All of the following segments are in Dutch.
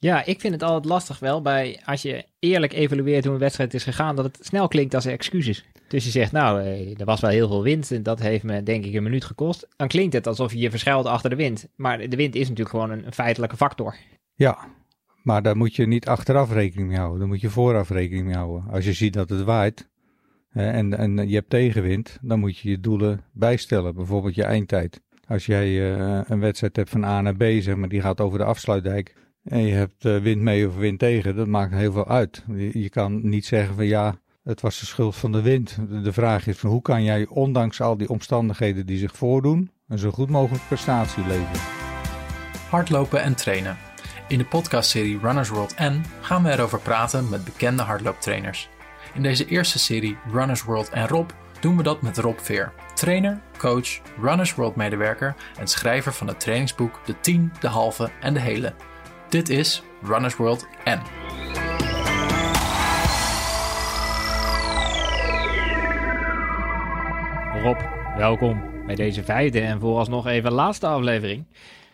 Ja, ik vind het altijd lastig wel bij als je eerlijk evalueert hoe een wedstrijd is gegaan, dat het snel klinkt als excuses. Dus je zegt, nou, eh, er was wel heel veel wind en dat heeft me denk ik een minuut gekost. Dan klinkt het alsof je je verschuilt achter de wind. Maar de wind is natuurlijk gewoon een, feitelijke factor. Ja, maar daar moet je niet achteraf rekening mee houden. Daar moet je vooraf rekening mee houden. Als je ziet dat het waait en, en je hebt tegenwind, dan moet je je doelen bijstellen. Bijvoorbeeld je eindtijd. Als jij eh, een wedstrijd hebt van A naar B, zeg maar, die gaat over de afsluitdijk. En je hebt eh, wind mee of wind tegen, dat maakt heel veel uit. Je, kan niet zeggen van ja, het was de schuld van de wind. De- De vraag is van hoe kan jij ondanks al die omstandigheden die zich voordoen, een zo goed mogelijk prestatie leveren. Hardlopen en trainen. In de podcastserie Runners World N gaan we erover praten met bekende hardlooptrainers. In deze eerste serie Runners World en Rob doen we dat met Rob Veer, trainer, coach, Runners World medewerker en schrijver van het trainingsboek De 10, de halve en de hele. Dit is Runners World N. Rob, welkom bij deze vijfde en vooralsnog even laatste aflevering.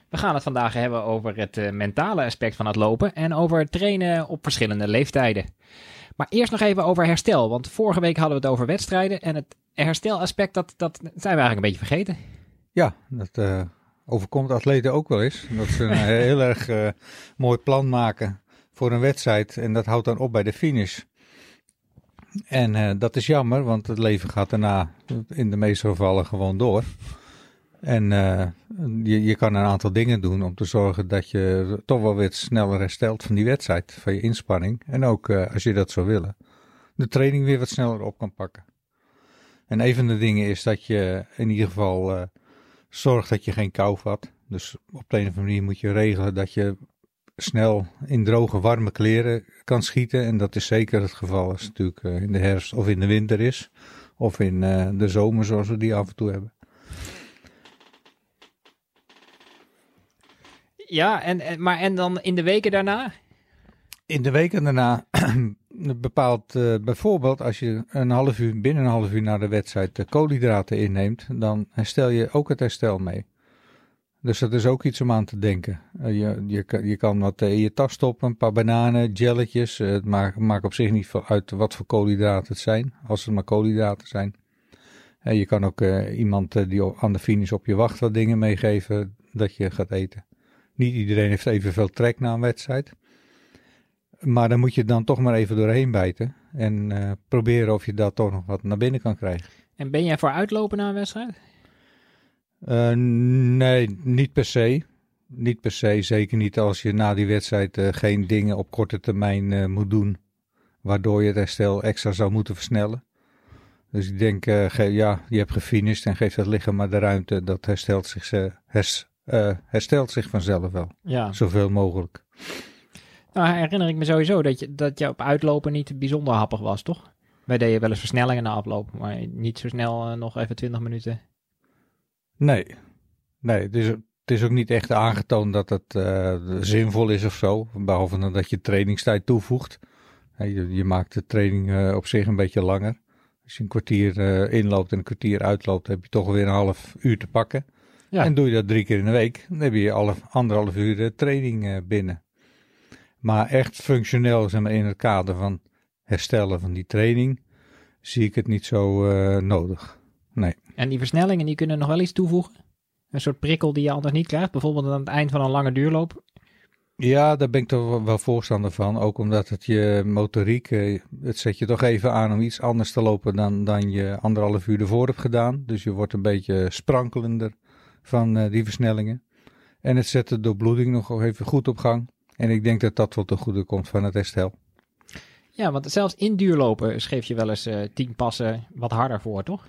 We gaan het vandaag hebben over het eh, mentale aspect van het lopen en over trainen op verschillende leeftijden. Maar eerst nog even over herstel, want vorige week hadden we het over wedstrijden en het herstelaspect, dat, dat zijn we eigenlijk een beetje vergeten. Ja, dat eh, overkomt atleten ook wel eens. Dat ze een heel erg eh, mooi plan maken voor een wedstrijd en dat houdt dan op bij de finish. En eh, dat is jammer, want het leven gaat daarna in de meeste gevallen gewoon door. En eh, je, je kan een aantal dingen doen om te zorgen dat je toch wel weer sneller herstelt van die wedstrijd, van je inspanning. En ook als je dat zou willen, de training weer wat sneller op kan pakken. En een van de dingen is dat je in ieder geval zorgt dat je geen kou vat. Dus op de een of andere manier moet je regelen dat je snel in droge, warme kleren kan schieten. En dat is zeker het geval als het natuurlijk eh, in de herfst of in de winter is. Of in eh, de zomer zoals we die af en toe hebben. Ja, en, maar en dan in de weken daarna? In de weken daarna bepaalt eh, bijvoorbeeld als je een half uur, binnen een half uur na de wedstrijd de koolhydraten inneemt, dan herstel je ook het herstel mee. Dus dat is ook iets om aan te denken. Eh, je, je, kan- je kan wat in je tas stoppen, een paar bananen, jelletjes. Eh, het maakt, maakt op zich niet veel uit wat voor koolhydraten het zijn, als het maar koolhydraten zijn. En je kan ook eh, iemand eh, die aan de finish op je wacht wat dingen meegeven dat je gaat eten. Niet iedereen heeft evenveel trek na een wedstrijd. Maar dan moet je dan toch maar even doorheen bijten. En eh, proberen of je dat toch nog wat naar binnen kan krijgen. En ben jij voor uitlopen na een wedstrijd? Eh, nee, niet per se. Niet per se. Zeker niet als je na die wedstrijd eh, geen dingen op korte termijn moet doen. Waardoor je het herstel extra zou moeten versnellen. Dus ik denk, ja, je hebt gefinished en geeft het lichaam maar de ruimte. Dat herstelt zich, hers- herstelt zich vanzelf wel. Ja. Zoveel mogelijk. Nou herinner ik me sowieso dat je, dat je op uitlopen niet bijzonder happig was, toch? Wij deden wel eens versnellingen na afloop, maar niet zo snel eh, nog even 20 minuten. Nee, nee het, is, het is ook niet echt aangetoond dat het eh, zinvol is of zo. Behalve dan dat je trainingstijd toevoegt. Je, je maakt de training eh, op zich een beetje langer. Als je een kwartier inloopt en een kwartier uitloopt, heb je toch weer een half uur te pakken. Ja. En doe je dat drie keer in de week, dan heb je alle, anderhalf uur training binnen. Maar echt functioneel, zeg maar, in het kader van herstellen van die training, zie ik het niet zo eh, nodig. Nee. En die versnellingen die kunnen nog wel iets toevoegen. Een soort prikkel die je anders niet krijgt. Bijvoorbeeld aan het eind van een lange duurloop. Ja, daar ben ik toch wel- voorstander van. Ook omdat het je motoriek, eh, het zet je toch even aan om iets anders te lopen dan, dan je anderhalf uur ervoor hebt gedaan. Dus je wordt een beetje sprankelender van eh, die versnellingen. En het zet de doorbloeding nog even goed op gang. En ik denk dat dat wel ten goede komt van het herstel. Ja, want zelfs in duurlopen schreef je wel eens eh tien passen wat harder voor, toch?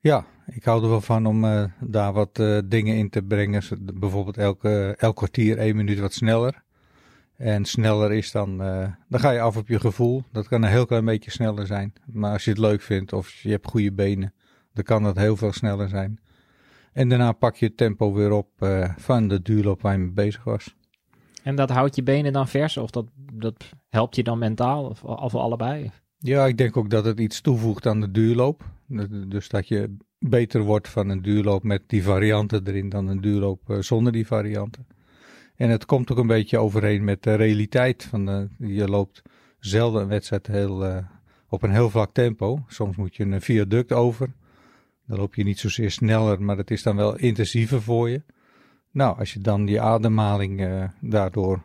Ja, ik hou er wel van om eh, daar wat eh, dingen in te brengen. Bijvoorbeeld elke, elk kwartier één minuut wat sneller. En sneller is dan, dan ga je af op je gevoel. Dat kan een heel klein beetje sneller zijn. Maar als je het leuk vindt of je hebt goede benen, dan kan dat heel veel sneller zijn. En daarna pak je het tempo weer op van de duurloop waar je mee bezig was. En dat houdt je benen dan vers? Of dat, dat helpt je dan mentaal? Of, of allebei? Ja, ik denk ook dat het iets toevoegt aan de duurloop. Dus dat je beter wordt van een duurloop met die varianten erin dan een duurloop eh, zonder die varianten. En het komt ook een beetje overeen met de realiteit. Van je loopt zelden een wedstrijd heel, uh, op een heel vlak tempo. Soms moet je een viaduct over. Dan loop je niet zozeer sneller, maar het is dan wel intensiever voor je. Nou, als je dan die ademhaling uh, daardoor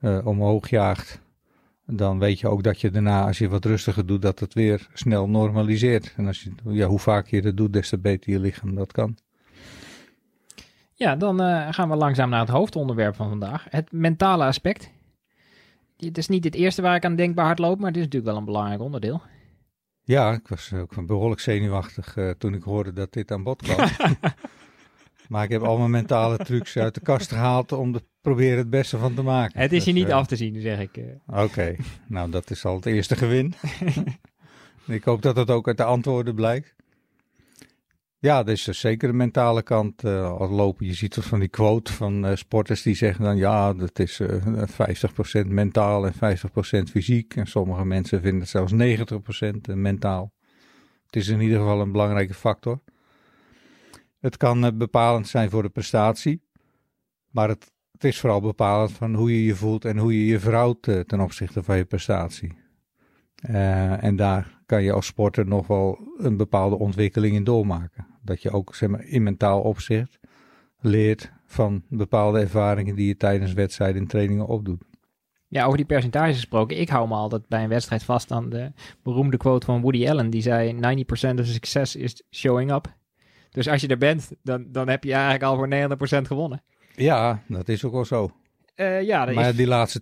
uh, omhoog jaagt, dan weet je ook dat je daarna, als je wat rustiger doet, dat het weer snel normaliseert. En als je, ja, hoe vaak je dat doet, des te beter je lichaam dat kan. Ja, dan uh, gaan we langzaam naar het hoofdonderwerp van vandaag. Het mentale aspect. Het is niet het eerste waar ik aan denk bij hardlopen, maar het is natuurlijk wel een belangrijk onderdeel. Ja, ik was ook behoorlijk zenuwachtig uh, toen ik hoorde dat dit aan bod kwam. maar ik heb al mijn mentale trucs uit de kast gehaald om er proberen het beste van te maken. Het is je dus, niet uh, af te zien, zeg ik. Oké, okay. nou dat is al het eerste gewin. ik hoop dat het ook uit de antwoorden blijkt. Ja, dus zeker de mentale kant uh, lopen. Je ziet van die quote van uh, sporters die zeggen dan ja, dat is uh, 50% mentaal en 50% fysiek. En sommige mensen vinden het zelfs 90% mentaal. Het is in ieder geval een belangrijke factor. Het kan bepalend zijn voor de prestatie, maar het, is vooral bepalend van hoe je je voelt en hoe je je verhoudt ten opzichte van je prestatie. en daar kan je als sporter nog wel een bepaalde ontwikkeling in doormaken. Dat je ook zeg maar, in mentaal opzicht leert van bepaalde ervaringen die je tijdens wedstrijden en trainingen opdoet. Ja, over die percentages gesproken. Ik hou me altijd bij een wedstrijd vast aan de beroemde quote van Woody Allen. Die zei, 90% of success is showing up. Dus als je er bent, dan, dan heb je eigenlijk al voor 90% gewonnen. Ja, dat is ook wel zo. Uh, ja, maar is... die laatste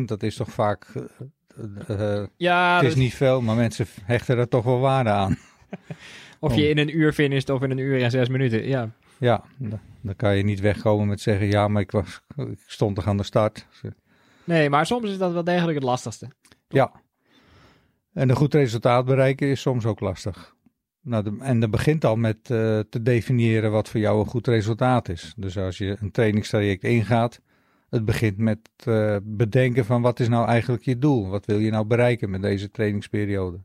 10%, dat is toch vaak... Uh, uh, ja, het is niet veel, maar mensen hechten er toch wel waarde aan. Of je in een uur finisht of in een uur en zes minuten, ja. Ja, dan kan je niet wegkomen met zeggen, ja, maar ik, was, ik stond toch aan de start. Nee, maar soms is dat wel degelijk het lastigste. Ja. En een goed resultaat bereiken is soms ook lastig. Nou, en dat begint al met uh, te definiëren wat voor jou een goed resultaat is. Dus als je een trainingstraject ingaat, het begint met uh, bedenken van wat is nou eigenlijk je doel? Wat wil je nou bereiken met deze trainingsperiode?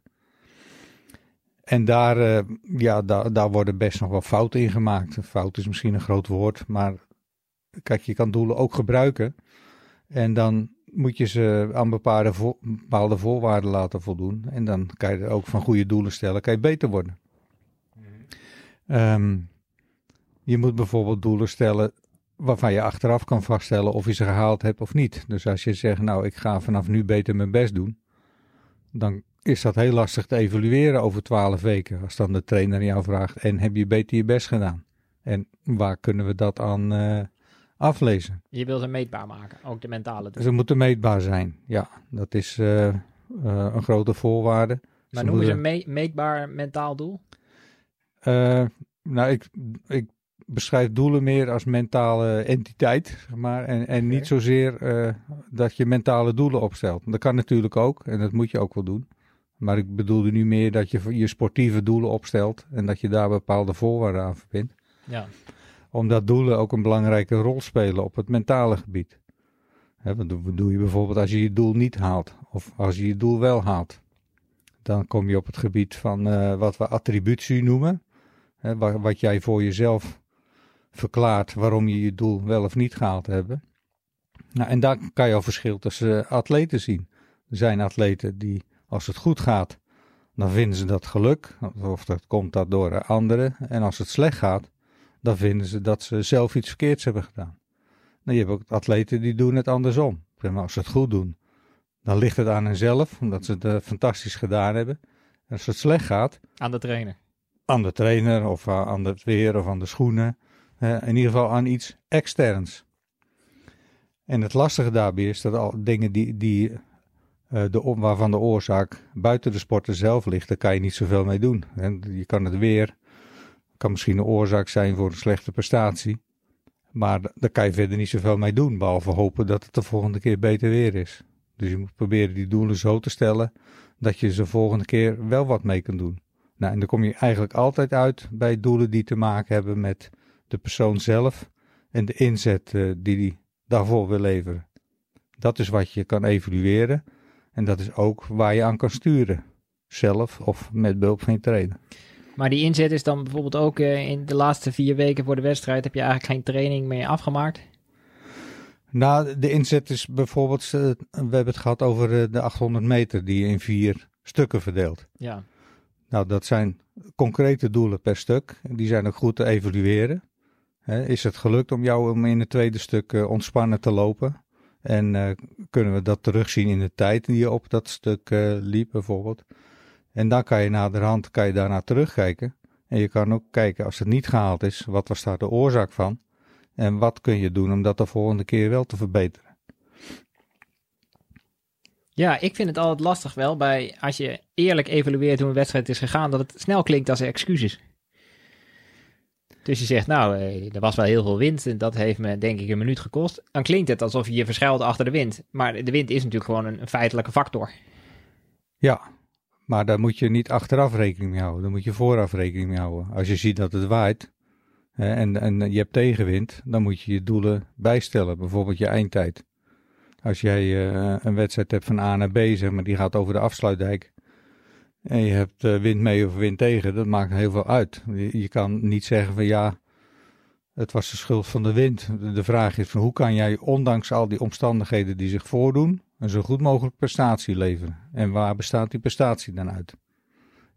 En daar, uh, ja, daar, daar worden best nog wel fouten in gemaakt. Fout is misschien een groot woord, maar kijk, je kan doelen ook gebruiken. En dan moet je ze aan bepaalde, bepaalde voorwaarden laten voldoen. En dan kan je ook van goede doelen stellen, kan je beter worden. Um, je moet bijvoorbeeld doelen stellen waarvan je achteraf kan vaststellen of je ze gehaald hebt of niet. Dus als je zegt, nou, ik ga vanaf nu beter mijn best doen, dan is dat heel lastig te evalueren over twaalf weken. Als dan de trainer jou vraagt, en heb je beter je best gedaan? En waar kunnen we dat aan uh, aflezen? Je wil ze meetbaar maken, ook de mentale. Ze moeten meetbaar zijn, ja. Dat is uh, uh, een grote voorwaarde. Maar noem je een me meetbaar mentaal doel? Nou, ik, ik beschrijf doelen meer als mentale entiteit, zeg maar. En, en niet zozeer dat je mentale doelen opstelt. Dat kan natuurlijk ook, en dat moet je ook wel doen. Maar ik bedoelde nu meer dat je je sportieve doelen opstelt en dat je daar bepaalde voorwaarden aan verbindt. Ja. Omdat doelen ook een belangrijke rol spelen op het mentale gebied. Wat doe je bijvoorbeeld als je je doel niet haalt of als je je doel wel haalt? Dan kom je op het gebied van uh, wat we attributie noemen. Wat, wat jij voor jezelf verklaart waarom je je doel wel of niet gehaald hebt. Nou, en daar kan je al verschil tussen atleten zien. Er zijn atleten die als het goed gaat, dan vinden ze dat geluk, of dat komt dat door anderen. En als het slecht gaat, dan vinden ze dat ze zelf iets verkeerds hebben gedaan. Nou, je hebt ook atleten die doen het andersom. Als ze het goed doen, dan ligt het aan henzelf, omdat ze het uh, fantastisch gedaan hebben. En als het slecht gaat... Aan de trainer. Aan de trainer, of aan het weer, of aan de schoenen. In ieder geval aan iets externs. En het lastige daarbij is dat al dingen die, die uh, de, waarvan de oorzaak buiten de sporter zelf ligt, daar kan je niet zoveel mee doen. En je kan het weer, kan misschien een oorzaak zijn voor een slechte prestatie. Maar daar kan je verder niet zoveel mee doen, behalve hopen dat het de volgende keer beter weer is. Dus je moet proberen die doelen zo te stellen dat je ze de volgende keer wel wat mee kan doen. Nou, en dan kom je eigenlijk altijd uit bij doelen die te maken hebben met de persoon zelf en de inzet uh, die die daarvoor wil leveren. Dat is wat je kan evalueren. En dat is ook waar je aan kan sturen. Zelf of met behulp van je trainer. Maar die inzet is dan bijvoorbeeld ook uh, in de laatste vier weken voor de wedstrijd heb je eigenlijk geen training meer afgemaakt? Nou, de inzet is bijvoorbeeld, eh, we hebben het gehad over eh, de 800 meter die je in vier stukken verdeelt. Ja. Nou, dat zijn concrete doelen per stuk. Die zijn ook goed te evalueren. Is het gelukt om jou om in het tweede stuk eh, ontspannen te lopen? En eh, kunnen we dat terugzien in de tijd die je op dat stuk eh, liep bijvoorbeeld? En dan kan je naderhand kan je daarna terugkijken. En je kan ook kijken als het niet gehaald is, wat was daar de oorzaak van? En wat kun je doen om dat de volgende keer wel te verbeteren? Ja, ik vind het altijd lastig wel bij als je eerlijk evalueert hoe een wedstrijd is gegaan, dat het snel klinkt als excuses. Dus je zegt, nou, eh, er was wel heel veel wind en dat heeft me denk ik een minuut gekost. Dan klinkt het alsof je je verschuilt achter de wind. Maar de wind is natuurlijk gewoon een, feitelijke factor. Ja, maar daar moet je niet achteraf rekening mee houden. Daar moet je vooraf rekening mee houden. Als je ziet dat het waait en, en je hebt tegenwind, dan moet je je doelen bijstellen. Bijvoorbeeld je eindtijd. Als jij eh, een wedstrijd hebt van A naar B, zeg maar, die gaat over de afsluitdijk. En je hebt eh, wind mee of wind tegen, dat maakt heel veel uit. Je, kan niet zeggen van ja, het was de schuld van de wind. De, vraag is van hoe kan jij ondanks al die omstandigheden die zich voordoen, een zo goed mogelijk prestatie leveren? En waar bestaat die prestatie dan uit?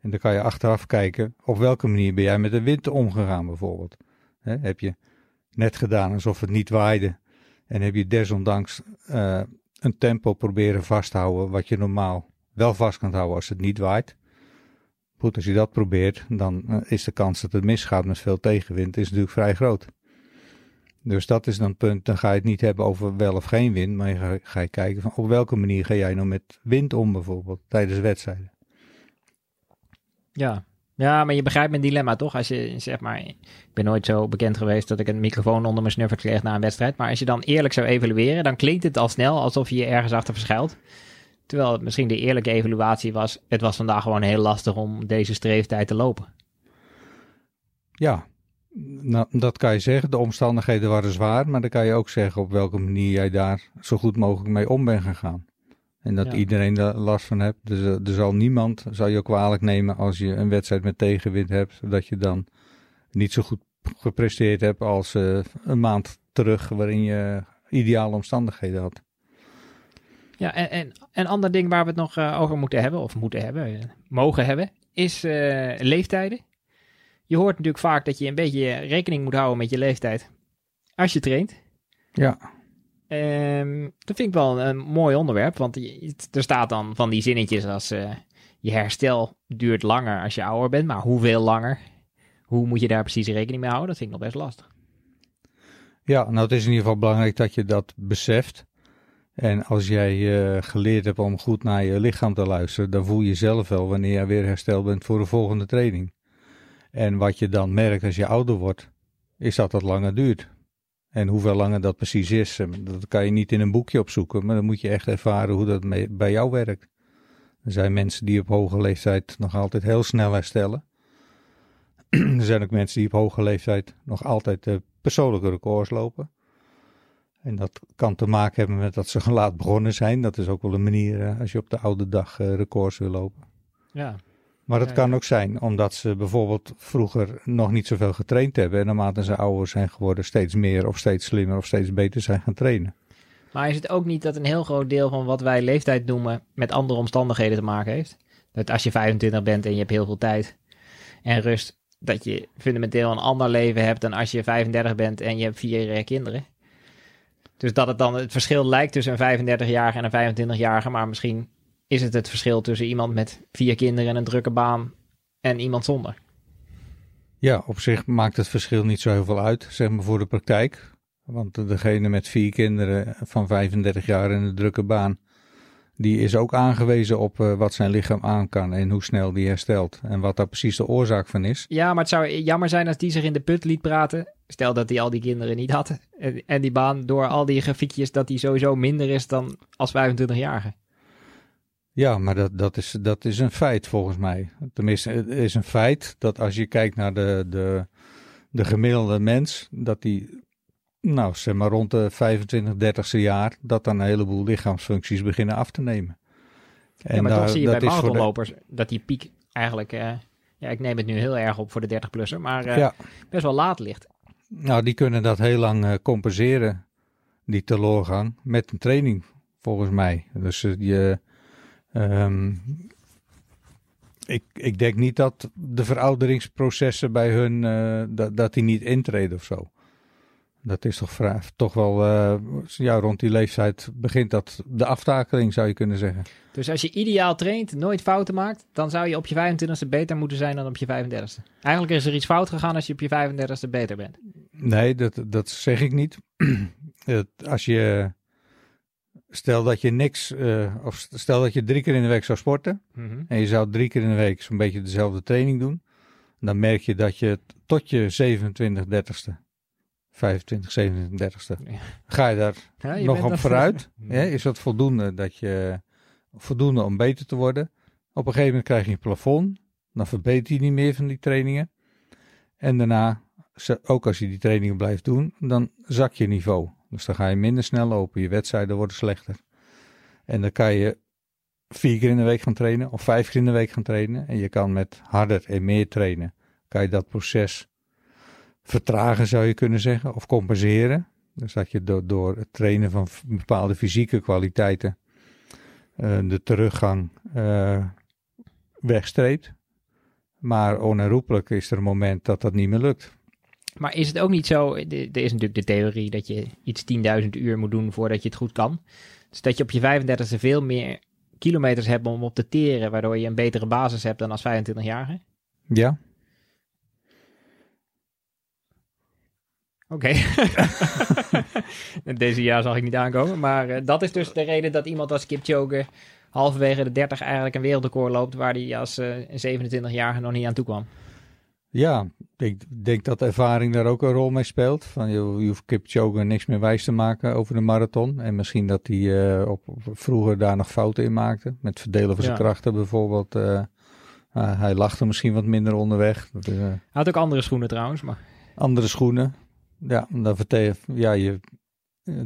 En dan kan je achteraf kijken, op welke manier ben jij met de wind omgegaan bijvoorbeeld? Heb je net gedaan alsof het niet waaide en heb je desondanks eh, een tempo proberen vasthouden wat je normaal wel vast kunt houden als het niet waait. Goed, als je dat probeert, dan eh, is de kans dat het misgaat met veel tegenwind is natuurlijk vrij groot. Dus dat is dan het punt. Dan ga je het niet hebben over wel of geen wind, maar je ga, ga je kijken van op welke manier ga jij nou met wind om bijvoorbeeld tijdens wedstrijden. Ja. Ja, maar je begrijpt mijn dilemma toch? Als je zeg maar, ik ben nooit zo bekend geweest dat ik een microfoon onder mijn snuffer kreeg na een wedstrijd. Maar als je dan eerlijk zou evalueren, dan klinkt het al snel alsof je je ergens achter verschuilt. Terwijl het misschien de eerlijke evaluatie was, het was vandaag gewoon heel lastig om deze streeftijd te lopen. Ja, nou, dat kan je zeggen. De omstandigheden waren zwaar, maar dan kan je ook zeggen op welke manier jij daar zo goed mogelijk mee om bent gegaan. En dat Ja. iedereen er last van hebt. Dus eh, er zal niemand, zou je ook kwalijk nemen als je een wedstrijd met tegenwind hebt, dat je dan niet zo goed gepresteerd hebt als eh, een maand terug waarin je ideale omstandigheden had. Ja, en, en een ander ding waar we het nog eh, over moeten hebben, of moeten hebben, mogen hebben, is leeftijden. Je hoort natuurlijk vaak dat je een beetje rekening moet houden met je leeftijd als je traint. Ja, Ehm, dat vind ik wel een, mooi onderwerp, want er staat dan van die zinnetjes als eh, je herstel duurt langer als je ouder bent, maar hoeveel langer? Hoe moet je daar precies rekening mee houden? Dat vind ik nog best lastig. Ja, nou het is in ieder geval belangrijk dat je dat beseft. En als jij eh, geleerd hebt om goed naar je lichaam te luisteren, dan voel je zelf wel wanneer je weer hersteld bent voor de volgende training. En wat je dan merkt als je ouder wordt, is dat dat langer duurt. En hoeveel langer dat precies is, eh, dat kan je niet in een boekje opzoeken, maar dan moet je echt ervaren hoe dat bij jou werkt. Er zijn mensen die op hoge leeftijd nog altijd heel snel herstellen. er zijn ook mensen die op hoge leeftijd nog altijd persoonlijke records lopen. En dat kan te maken hebben met dat ze laat begonnen zijn. Dat is ook wel een manier eh, als je op de oude dag eh, records wil lopen. Ja, Maar het kan ook zijn omdat ze bijvoorbeeld vroeger nog niet zoveel getraind hebben. En naarmate ze ouder zijn geworden, steeds meer of steeds slimmer of steeds beter zijn gaan trainen. Maar is het ook niet dat een heel groot deel van wat wij leeftijd noemen met andere omstandigheden te maken heeft? Dat als je 25 bent en je hebt heel veel tijd en rust, dat je fundamenteel een ander leven hebt dan als je 35 bent en je hebt vier kinderen. Dus dat het dan het verschil lijkt tussen een 35-jarige en een 25-jarige, maar misschien is het het verschil tussen iemand met vier kinderen en een drukke baan en iemand zonder. Ja, op zich maakt het verschil niet zo heel veel uit, zeg maar voor de praktijk. Want degene met vier kinderen van 35 jaar in een drukke baan, die is ook aangewezen op eh, wat zijn lichaam aan kan en hoe snel die herstelt. En wat daar precies de oorzaak van is. Ja, maar het zou jammer zijn als die zich in de put liet praten. Stel dat hij al die kinderen niet had. En, en die baan door al die grafiekjes dat die sowieso minder is dan als 25-jarige. Ja, maar dat, dat, is, dat is een feit volgens mij. Tenminste, het is een feit dat als je kijkt naar de, de, de gemiddelde mens, dat die, nou zeg maar rond de 25, 30ste jaar, dat dan een heleboel lichaamsfuncties beginnen af te nemen. ja, maar toch zie je dat bij is voor de- marathonlopers dat die piek eigenlijk... eh, ja, ik neem het nu heel erg op voor de 30-plusser, maar eh, Ja, best wel laat ligt. nou die kunnen dat heel lang eh, compenseren. die teloorgang, met een training, volgens mij. Dus je, ehm, ik, ik denk niet dat de verouderingsprocessen bij hun, eh, dat, dat die niet intreden of zo. Dat is toch, vrij, toch wel, eh, ja, rond die leeftijd begint dat de aftakeling, zou je kunnen zeggen. Dus als je ideaal traint, nooit fouten maakt, dan zou je op je 25ste beter moeten zijn dan op je 35ste. Eigenlijk is er iets fout gegaan als je op je 35ste beter bent. Nee, dat, dat zeg ik niet. Het- als je, stel dat je niks, eh, of stel dat je drie keer in de week zou sporten, en je zou drie keer in de week zo'n beetje dezelfde training doen, dan merk je dat je tot je 27, 30ste, 25, 37 ste Ja. ga je daar Ja, je nog op vooruit. Ja, is dat voldoende, dat je, voldoende om beter te worden? Op een gegeven moment krijg je een plafond, dan verbeter je niet meer van die trainingen. En daarna, ook als je die trainingen blijft doen, dan zak je niveau. Dus dan ga je minder snel lopen, je wedstrijden worden slechter. En dan kan je vier keer in de week gaan trainen of vijf keer in de week gaan trainen. En je kan met harder en meer trainen, kan je dat proces vertragen zou je kunnen zeggen, of compenseren. Dus dat je door, door het trainen van bepaalde fysieke kwaliteiten eh, de teruggang eh, wegstreept. Maar onherroepelijk is er een moment dat dat niet meer lukt. Maar is het ook niet zo, er is natuurlijk de theorie dat je iets 10.000 uur moet doen voordat je het goed kan. Dus dat je op je 35e veel meer kilometers hebt om op te teren, waardoor je een betere basis hebt dan als 25-jarige. Ja, Oké. Deze jaar zag ik niet aankomen. Maar eh, dat is dus de reden dat iemand als Kipchoge halverwege de 30 eigenlijk een wereldrecord loopt waar hij als eh, een 27-jarige nog niet aan toe kwam. Ja ik denk dat ervaring daar ook een rol mee speelt. Van, je, je hoeft Kipchoge niks meer wijs te maken over de marathon. En misschien dat hij eh, op, op- vroeger daar nog fouten in maakte. Met verdelen van zijn Ja. krachten bijvoorbeeld. ah, hij lachte misschien wat minder onderweg. Dat is, Hij had ook andere schoenen trouwens. Maar... andere schoenen. Ja, dan ja je,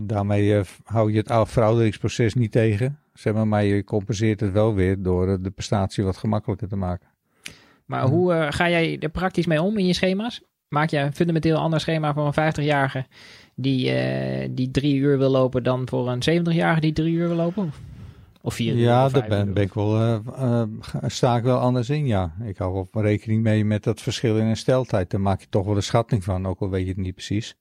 daarmee hou je het oude verouderingsproces niet tegen. Zeg maar, maar je compenseert het wel weer door de prestatie wat gemakkelijker te maken. Maar Mhm. hoe eh, ga jij er praktisch mee om in je schema's? Maak jij een fundamenteel ander schema voor een 50-jarige die, eh, die drie uur wil lopen dan voor een 70-jarige die drie uur wil lopen? Of vier uur? Ja, daar ben, ben ik wel, eh, sta ik wel anders in, ja. Ik hou wel rekening mee met dat verschil in hersteltijd. Daar maak je toch wel een schatting van, ook al weet je het niet precies.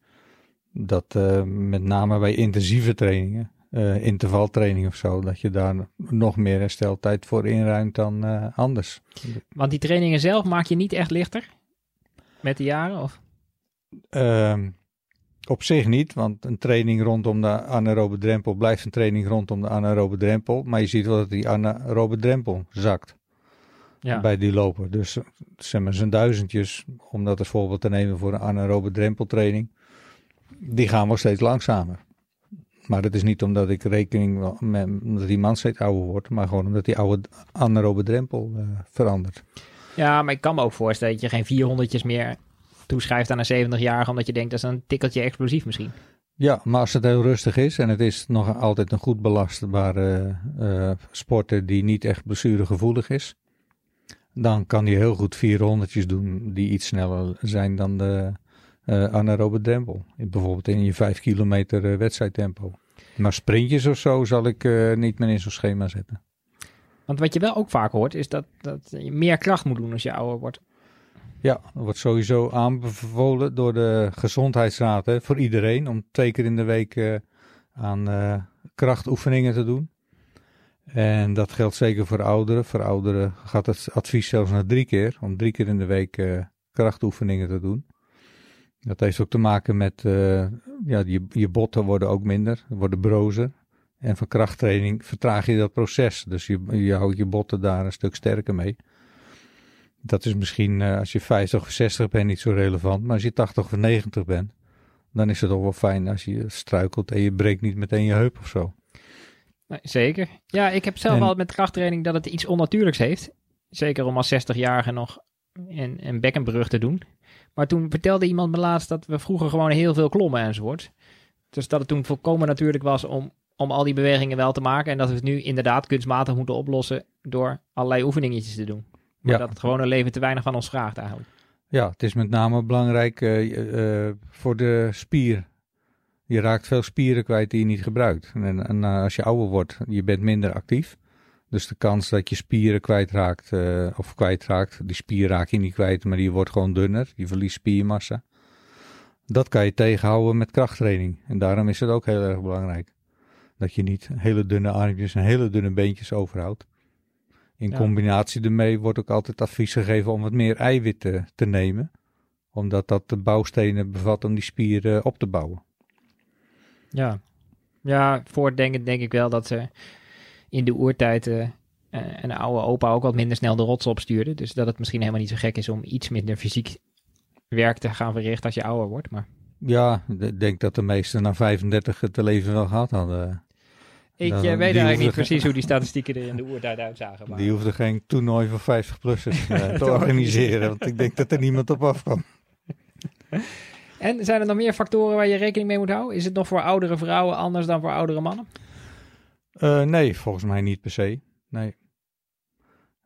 Dat met name bij intensieve trainingen, eh intervaltraining of zo, dat je daar nog meer hersteltijd voor inruimt dan eh, anders. Want die trainingen zelf maak je niet echt lichter met de jaren? Of? Ehm, op zich niet, want een training rondom de anaerobe drempel blijft een training rondom de anaerobe drempel. Maar je ziet wel dat die anaerobe drempel zakt Ja. bij die loper. Dus zeg maar zijn duizendjes, om dat als voorbeeld te nemen voor een anaerobe drempeltraining, die gaan wel steeds langzamer. Maar dat is niet omdat ik rekening met omdat die man steeds ouder wordt, maar gewoon omdat die oude anaerobe drempel eh, verandert. ja, maar ik kan me ook voorstellen dat je geen 400'tjes meer toeschrijft aan een 70-jarige, omdat je denkt dat is een tikkeltje explosief misschien. Ja, maar als het heel rustig is en het is nog altijd een goed belastbare eh sporter die niet echt blessuregevoelig is, dan kan hij heel goed 400'tjes doen die iets sneller zijn dan de eh anaerobe drempel. In- Bijvoorbeeld in je 5 kilometer eh, wedstrijdtempo. Maar sprintjes of zo zal ik eh, niet meer in zo'n schema zetten. Want wat je wel ook vaak hoort, is dat, dat je meer kracht moet doen als je ouder wordt. Ja, dat wordt sowieso aanbevolen door de gezondheidsraad hè, voor iedereen om twee keer in de week aan eh, krachtoefeningen te doen. En dat geldt zeker voor ouderen. Voor ouderen gaat het advies zelfs naar drie keer, om drie keer in de week eh, krachtoefeningen te doen. Dat heeft ook te maken met, eh, ja, je, je botten worden ook minder, worden brozer. En van krachttraining vertraag je dat proces. Dus je, je houdt je botten daar een stuk sterker mee. Dat is misschien eh, als je 50 of 60 bent niet zo relevant. Maar als je 80 of 90 bent, dan is het toch wel fijn als je struikelt en je breekt niet meteen je heup of zo. Nee, zeker. Ja, ik heb zelf En- wel met krachttraining dat het iets onnatuurlijks heeft. Zeker om als 60-jarige nog een, een bekkenbrug te doen. Maar toen vertelde iemand me laatst dat we vroeger gewoon heel veel klommen enzovoort. Dus dat het toen volkomen natuurlijk was om, om al die bewegingen wel te maken. En dat we het nu inderdaad kunstmatig moeten oplossen door allerlei oefeningetjes te doen. Maar Ja. dat het gewone leven te weinig van ons vraagt eigenlijk. Ja, het is met name belangrijk eh, eh, voor de spier. je raakt veel spieren kwijt die je niet gebruikt. En, en uh, als je ouder wordt, je bent minder actief. Dus de kans dat je spieren kwijtraakt, uh, of kwijtraakt, die spier raak je niet kwijt, maar die wordt gewoon dunner. Je verliest spiermassa. Dat kan je tegenhouden met krachttraining. En daarom is het ook heel erg belangrijk. Dat je niet hele dunne armpjes en hele dunne beentjes overhoudt. In ja. combinatie ermee wordt ook altijd advies gegeven om wat meer eiwitten te nemen. Omdat dat de bouwstenen bevat om die spieren op te bouwen. Ja, ja voortdenkend denk ik wel dat ze in de oertijd uh, een oude opa ook wat minder snel de rots opstuurde. Dus dat het misschien helemaal niet zo gek is om iets minder fysiek werk te gaan verrichten als je ouder wordt. Maar... Ja, ik denk dat de meesten na 35 het leven wel gehad hadden. Ik dan, weet eigenlijk niet precies hoe die statistieken er in de oertijd uitzagen. Maar... Die hoefde geen toernooi voor 50-plussers uh, te organiseren, want ik denk dat er niemand op afkwam. En zijn er nog meer factoren waar je rekening mee moet houden? Is het nog voor oudere vrouwen anders dan voor oudere mannen? Uh, nee, volgens mij niet per se. Nee.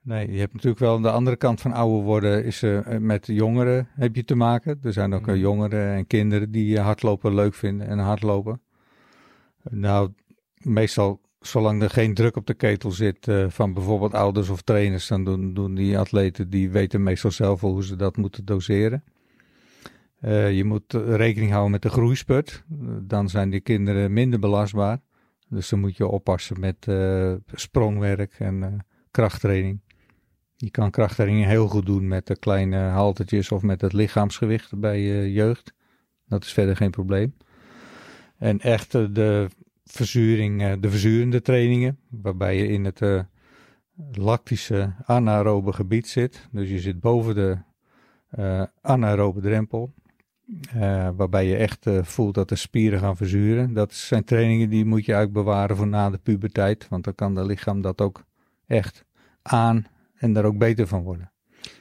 Nee, je hebt natuurlijk wel aan de andere kant van ouder worden, is uh, met jongeren heb je te maken. Er zijn ook uh, jongeren en kinderen die hardlopen leuk vinden en hardlopen. Nou, meestal, zolang er geen druk op de ketel zit van bijvoorbeeld ouders of trainers, dan doen, doen die atleten, die weten meestal zelf hoe ze dat moeten doseren. Uh, je moet rekening houden met de groeispurt. Dan zijn die kinderen minder belastbaar. Dus dan moet je oppassen met uh, sprongwerk en uh, krachttraining. Je kan krachttraining heel goed doen met de kleine haltertjes of met het lichaamsgewicht bij je jeugd. Dat is verder geen probleem. En echt de verzuring, de verzurende trainingen, waarbij je in het lactische anaerobe gebied zit. Dus je zit boven de anaerobe drempel. Uh, waarbij je echt uh, voelt dat de spieren gaan verzuren. Dat zijn trainingen die moet je eigenlijk bewaren voor na de puberteit. Want dan kan het lichaam dat ook echt aan en daar ook beter van worden.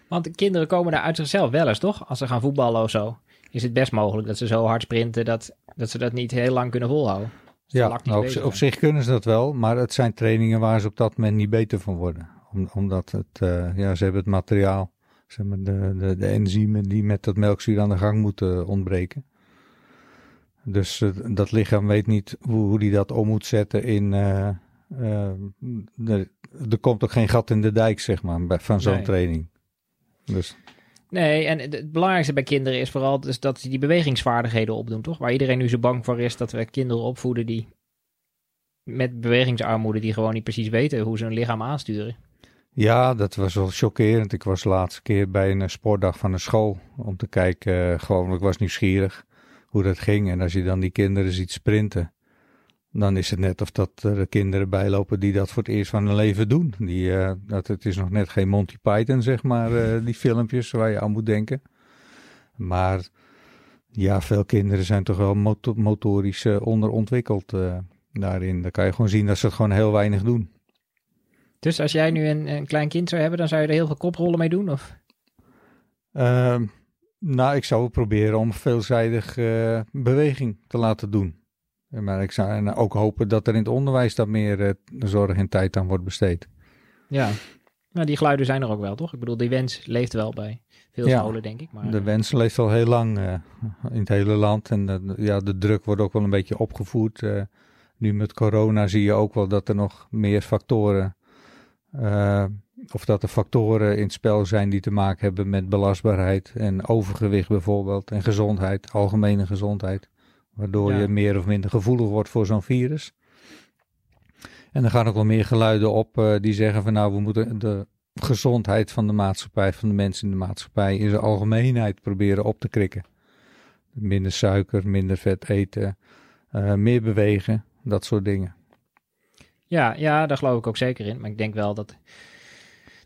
Want de kinderen komen daar uit zichzelf wel eens, toch? Als ze gaan voetballen of zo. Is het best mogelijk dat ze zo hard sprinten dat, dat ze dat niet heel lang kunnen volhouden. Ja, nou, op, op, zich kunnen ze dat wel. Maar het zijn trainingen waar ze op dat moment niet beter van worden. Om, omdat het, uh, ja, ze hebben het materiaal zeg maar, de, de, de enzymen die met dat melkzuur aan de gang moeten ontbreken. Dus uh, dat lichaam weet niet hoe, hoe die dat om moet zetten in. Uh, uh, de, er komt ook geen gat in de dijk, zeg maar, van zo'n nee. training. Dus. Nee, en het belangrijkste bij kinderen is vooral dus dat ze die bewegingsvaardigheden opdoen, toch? Waar iedereen nu zo bang voor is dat we kinderen opvoeden die met bewegingsarmoede, die gewoon niet precies weten hoe ze hun lichaam aansturen. Ja, dat was wel chockerend. Ik was de laatste keer bij een sportdag van een school om te kijken. Uh, gewoon, ik was nieuwsgierig hoe dat ging. En als je dan die kinderen ziet sprinten, dan is het net of dat er kinderen bijlopen die dat voor het eerst van hun leven doen. Die, uh, dat, het is nog net geen Monty Python, zeg maar, die filmpjes waar je aan moet denken. Maar ja, veel kinderen zijn toch wel motor motorisch onderontwikkeld daarin. Dan kan je gewoon zien dat ze het gewoon heel weinig doen. Dus als jij nu een, een, klein kind zou hebben, dan zou je er heel veel koprollen mee doen? Of? Uh, nou, ik zou proberen om veelzijdig uh, beweging te laten doen. Maar ik zou ook hopen dat er in het onderwijs dat meer uh, zorg en tijd aan wordt besteed. Ja, nou, die geluiden zijn er ook wel, toch? Ik bedoel, die wens leeft wel bij veel ja, scholen, denk ik. Maar, de wens leeft al heel lang uh, in het hele land. En ja, de druk wordt ook wel een beetje opgevoerd. nu met corona zie je ook wel dat er nog meer factoren uh, of dat er factoren in het spel zijn die te maken hebben met belastbaarheid en overgewicht bijvoorbeeld en gezondheid, algemene gezondheid. Waardoor ja. je meer of minder gevoelig wordt voor zo'n virus. En er gaan ook wel meer geluiden op uh, die zeggen van nou we moeten de gezondheid van de maatschappij, van de mensen in de maatschappij in zijn algemeenheid proberen op te krikken. Minder suiker, minder vet eten, uh, meer bewegen, dat soort dingen. Ja, ja, daar geloof ik ook zeker in. Maar ik denk wel dat,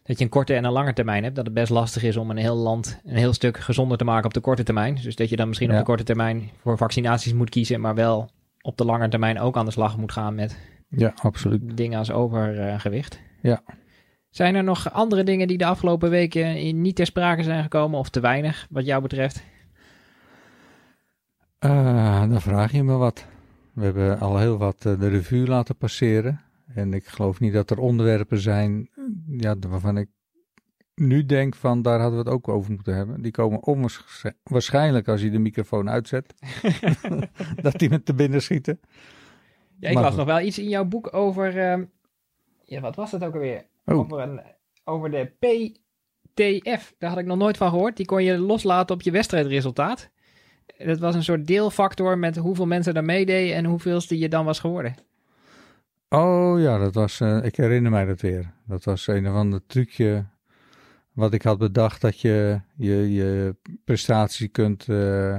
dat je een korte en een lange termijn hebt. Dat het best lastig is om een heel land een heel stuk gezonder te maken op de korte termijn. Dus dat je dan misschien ja. op de korte termijn voor vaccinaties moet kiezen, maar wel op de lange termijn ook aan de slag moet gaan met ja, absoluut. dingen als overgewicht. Ja. Zijn er nog andere dingen die de afgelopen weken niet ter sprake zijn gekomen of te weinig wat jou betreft? Uh, dan vraag je me wat. We hebben al heel wat uh, de revue laten passeren. En ik geloof niet dat er onderwerpen zijn ja, waarvan ik nu denk van daar hadden we het ook over moeten hebben. Die komen onwaarschijnlijk als je de microfoon uitzet. dat die met te binnen schieten. Ja, ik las nog wel iets in jouw boek over... ehm, ja, wat was dat ook alweer? Oh. Over, een, over de PTF. Daar had ik nog nooit van gehoord. Die kon je loslaten op je wedstrijdresultaat. Dat was een soort deelfactor met hoeveel mensen daar meededen en hoeveelste je dan was geworden. Oh ja, dat was, eh, ik herinner mij dat weer. Dat was een of ander trucje wat ik had bedacht dat je je, je prestatie kunt eh,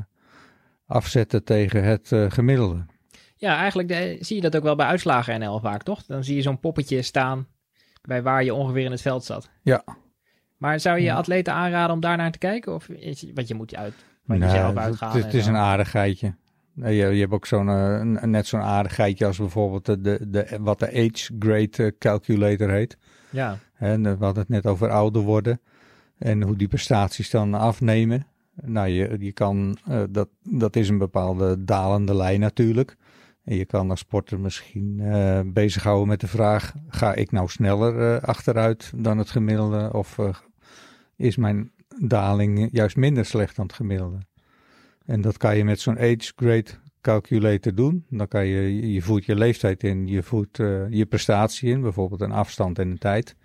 afzetten tegen het eh, gemiddelde. Ja, eigenlijk de- zie je dat ook wel bij uitslagen NL vaak, toch? Dan zie je zo'n poppetje staan bij waar je ongeveer in het veld zat. Ja. Maar zou je Ja. atleten aanraden om daar naar te kijken? Of is, want je moet uit, jezelf het- uitgaan. Het, is zo. een aardigheidje. Je, je hebt ook zo'n, eh, net zo'n aardigheidje als bijvoorbeeld de, de, de, wat de age grade eh, calculator heet. Ja, En eh, we hadden het net over ouder worden en hoe die prestaties dan afnemen. Nou, je, je kan, dat, dat is een bepaalde dalende lijn natuurlijk. En je kan als sporter misschien eh bezighouden met de vraag: ga ik nou sneller achteruit dan het gemiddelde? Of is mijn daling juist minder slecht dan het gemiddelde? En dat kan je met zo'n age grade calculator doen. Dan kan je, je voert je leeftijd in, je voert eh, je prestatie in, bijvoorbeeld een afstand en een tijd.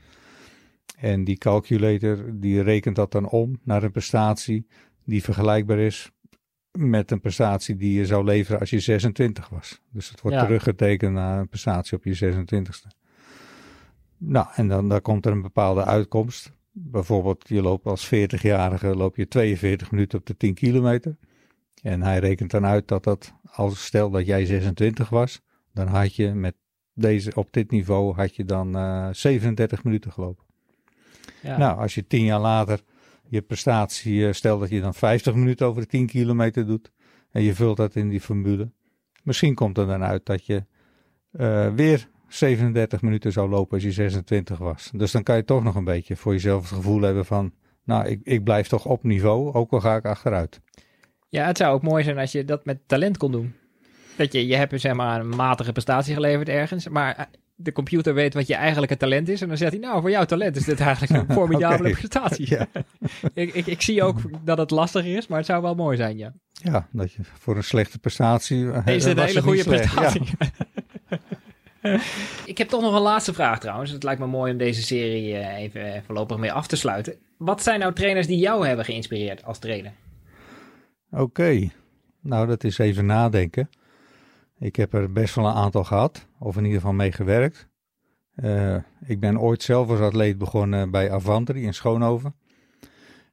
En die calculator die rekent dat dan om naar een prestatie die vergelijkbaar is met een prestatie die je zou leveren als je 26 was. Dus het wordt Ja. teruggetekend naar een prestatie op je 26ste. Nou, en dan, dan komt er een bepaalde uitkomst. Bijvoorbeeld, je loopt als 40-jarige loop je 42 minuten op de 10 kilometer. En hij rekent dan uit dat dat, als stel dat jij 26 was, dan had je met deze, op dit niveau had je dan eh 37 minuten gelopen. ja. Nou, als je tien jaar later je prestatie, eh, stel dat je dan 50 minuten over de 10 kilometer doet en je vult dat in die formule. Misschien komt er dan uit dat je eh, weer 37 minuten zou lopen als je 26 was. Dus dan kan je toch nog een beetje voor jezelf het gevoel hebben van, nou, ik, ik blijf toch op niveau, ook al ga ik achteruit. Ja, het zou ook mooi zijn als je dat met talent kon doen. Dat je, je hebt zeg maar een matige prestatie geleverd ergens, maar eh, de computer weet wat je eigenlijke talent is. En dan zegt hij, nou, voor jouw talent is dit eigenlijk een formidabele prestatie. Ja. ik, ik, ik zie ook dat het lastiger is, maar het zou wel mooi zijn, ja. Ja, dat je voor een slechte prestatie. eh, Is dit een hele het goede slecht. Ja. prestatie? ik heb toch nog een laatste vraag trouwens. Het lijkt me mooi om deze serie eh, even voorlopig mee af te sluiten. Wat zijn nou trainers die jou hebben geïnspireerd als trainer? Oké, nou dat is even nadenken. Ik heb er best wel een aantal gehad, of in ieder geval mee gewerkt. Eh, ik ben ooit zelf als atleet begonnen bij Avantri in Schoonhoven.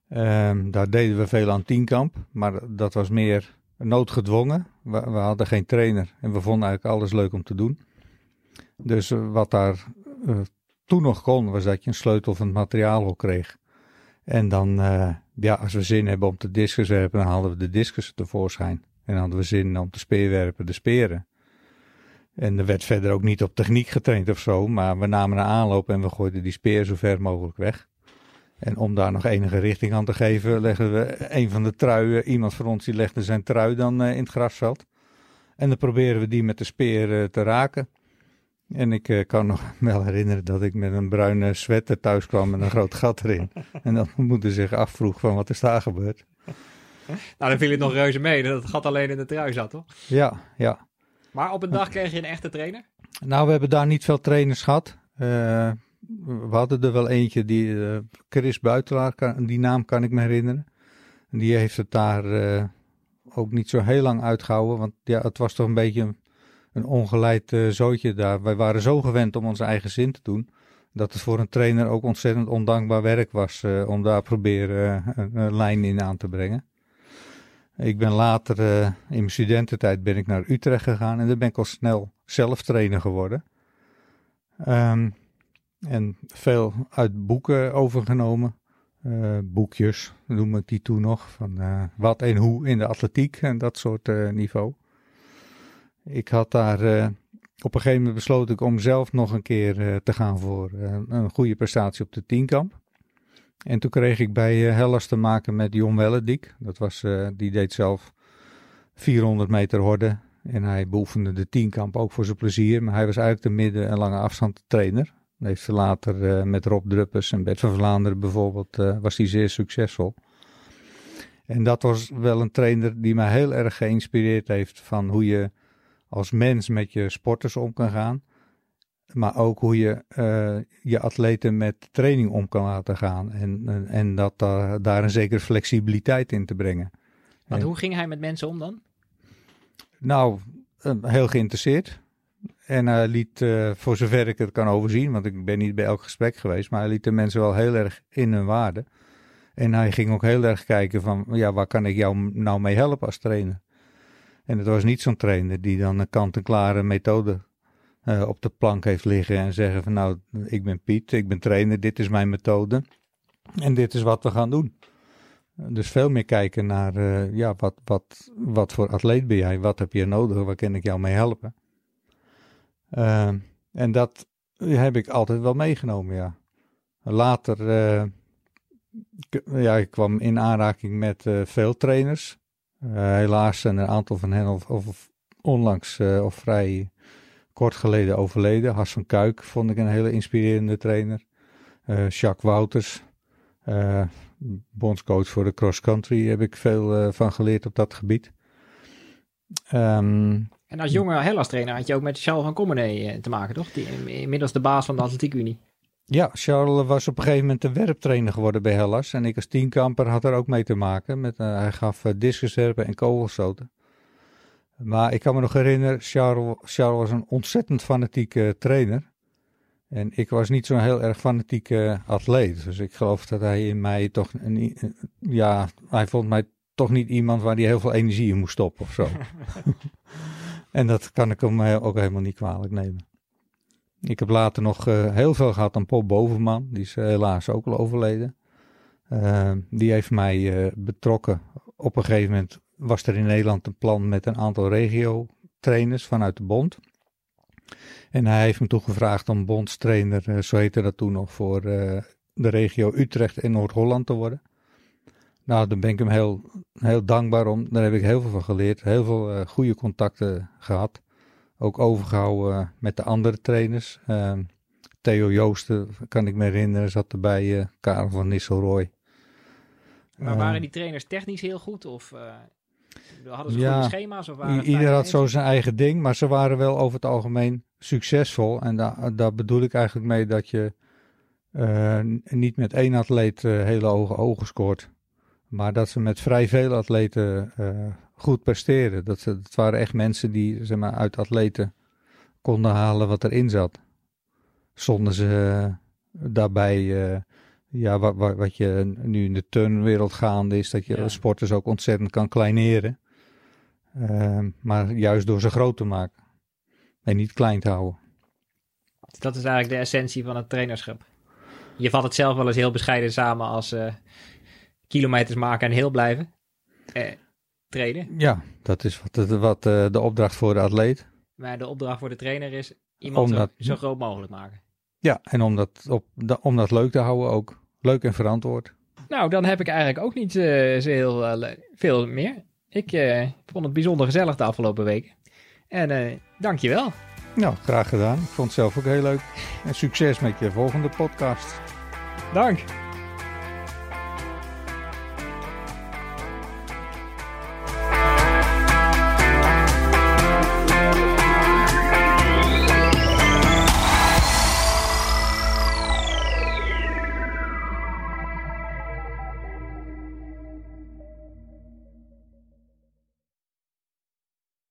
Ehm, daar deden we veel aan tienkamp, maar dat was meer noodgedwongen. We, hadden geen trainer en we vonden eigenlijk alles leuk om te doen. Dus eh, wat daar eh, toen nog kon, was dat je een sleutel van het materiaal kreeg. En dan, ja, als we zin hebben om te discus werpen, dan haalden we de discus tevoorschijn. En hadden we zin om te speerwerpen, de speren. En er werd verder ook niet op techniek getraind of zo, maar we namen een aanloop en we gooiden die speer zo ver mogelijk weg. En om daar nog enige richting aan te geven, legden we een van de truien, iemand van ons die legde zijn trui dan eh, in het grasveld. En dan proberen we die met de speer eh, te raken. En ik eh, kan nog wel herinneren dat ik met een bruine sweater thuis kwam met een groot gat erin. En dat mijn moeder zich afvroeg van wat is daar gebeurd. Nou, dan viel het nog reuze mee dat het gat alleen in de trui zat, toch? Ja, ja. Maar op een dag kreeg je een echte trainer? Nou, we hebben daar niet veel trainers gehad. Eh, we hadden er wel eentje, die eh, Chris Buitelaar, kan, die naam kan ik me herinneren. En die heeft het daar ook niet zo heel lang uitgehouden, want ja, het was toch een beetje een, ongeleid eh, zootje daar. Wij waren zo gewend om onze eigen zin te doen, dat het voor een trainer ook ontzettend ondankbaar werk was eh, om daar proberen eh, een, lijn in aan te brengen. Ik ben later, in mijn studententijd, ben ik naar Utrecht gegaan en daar ben ik al snel zelf trainer geworden. Ehm, en veel uit boeken overgenomen. Boekjes noem ik die toen nog. Van wat en hoe in de atletiek en dat soort niveau. Ik had daar eh, op een gegeven moment besloten ik om zelf nog een keer eh, te gaan voor eh, een goede prestatie op de tienkamp. En toen kreeg ik bij Hellas te maken met Jon Wellediek. Dat was, die deed zelf 400 meter horden. En hij beoefende de tienkamp ook voor zijn plezier. Maar hij was eigenlijk de midden- en lange afstand trainer. Heeft ze later met Rob Druppers en Bert van Vlaanderen bijvoorbeeld, was hij zeer succesvol. En dat was wel een trainer die mij heel erg geïnspireerd heeft van hoe je als mens met je sporters om kan gaan. Maar ook hoe je eh, je atleten met training om kan laten gaan. En, en, en dat daar daar een zekere flexibiliteit in te brengen. Want En- hoe ging hij met mensen om dan? Nou, eh, heel geïnteresseerd. En hij liet, eh, voor zover ik het kan overzien, want ik ben niet bij elk gesprek geweest, maar hij liet de mensen wel heel erg in hun waarde. En hij ging ook heel erg kijken van, ja, waar kan ik jou nou mee helpen als trainer? En het was niet zo'n trainer die dan een kant-en-klare methode eh, op de plank heeft liggen en zeggen van, nou, ik ben Piet, ik ben trainer, dit is mijn methode en dit is wat we gaan doen. Dus veel meer kijken naar, eh, ja, wat, wat, wat voor atleet ben jij? Wat heb je nodig? Waar kan ik jou mee helpen? Eh, en dat heb ik altijd wel meegenomen, ja. Later, ja, ik kwam in aanraking met veel trainers. Eh, helaas zijn een aantal van hen of, of onlangs eh, of vrij kort geleden overleden. Has van Kuik vond ik een hele inspirerende trainer. Eh, Jacques Wouters, bondscoach voor de cross country, heb ik veel van geleerd op dat gebied. Ehm, En als jonge Hellas trainer had je ook met Charles van Commenee te maken, toch? Die, in- inmiddels de baas van de Atletiek Unie. Ja, Charles was op een gegeven moment de werptrainer geworden bij Hellas. En ik als tienkamper had er ook mee te maken. Met, eh, hij gaf uh, discuswerpen en kogelstoten. Maar ik kan me nog herinneren, Charles, Charles was een ontzettend fanatieke trainer. En ik was niet zo'n heel erg fanatieke atleet. Dus ik geloof dat hij in mij toch... Een, ja, hij vond mij toch niet iemand waar hij heel veel energie in moest stoppen of zo. en dat kan ik hem eh, ook helemaal niet kwalijk nemen. Ik heb later nog eh, heel veel gehad aan Pop Bovenman. Die is eh, helaas ook al overleden. Uh, die heeft mij betrokken. Op een gegeven moment was er in Nederland een plan met een aantal regio-trainers vanuit de bond. En hij heeft me toen gevraagd om bondstrainer, zo heette dat toen nog, voor de regio Utrecht en Noord-Holland te worden. Nou, daar ben ik hem heel, heel dankbaar om. Daar heb ik heel veel van geleerd. Heel veel uh, goede contacten gehad. Ook overgehouden uh, met de andere trainers. Uh, Theo Joosten, kan ik me herinneren, zat erbij. Uh, Karel van Nisselrooy. Maar waren die trainers technisch heel goed? Of uh, hadden ze ja, goede schema's? Of waren ieder had zo zijn eigen ding. Maar ze waren wel over het algemeen succesvol. En daar, daar bedoel ik eigenlijk mee dat je uh, niet met één atleet uh, hele hoge ogen scoort. Maar dat ze met vrij veel atleten uh, goed presteren. Dat, ze, dat waren echt mensen die zeg maar, uit atleten konden halen wat erin zat. Zonder ze daarbij, uh, ja, wat, wat, wat, je nu in de turnwereld gaande is, dat je ja. sporters ook ontzettend kan kleineren. Uh, maar juist door ze groot te maken. En niet klein te houden. Dat is eigenlijk de essentie van het trainerschap. Je vat het zelf wel eens heel bescheiden samen als uh, kilometers maken en heel blijven. Eh, trainen. Ja, dat is wat, wat uh, de opdracht voor de atleet. Maar de opdracht voor de trainer is iemand dat, zo, zo, groot mogelijk maken. Ja, en om dat, op, om dat leuk te houden ook. Leuk en verantwoord. Nou, dan heb ik eigenlijk ook niet uh, zo heel uh, veel meer. Ik uh, vond het bijzonder gezellig de afgelopen weken. En dank je wel. Nou, graag gedaan. Ik vond het zelf ook heel leuk. En succes met je volgende podcast. Dank.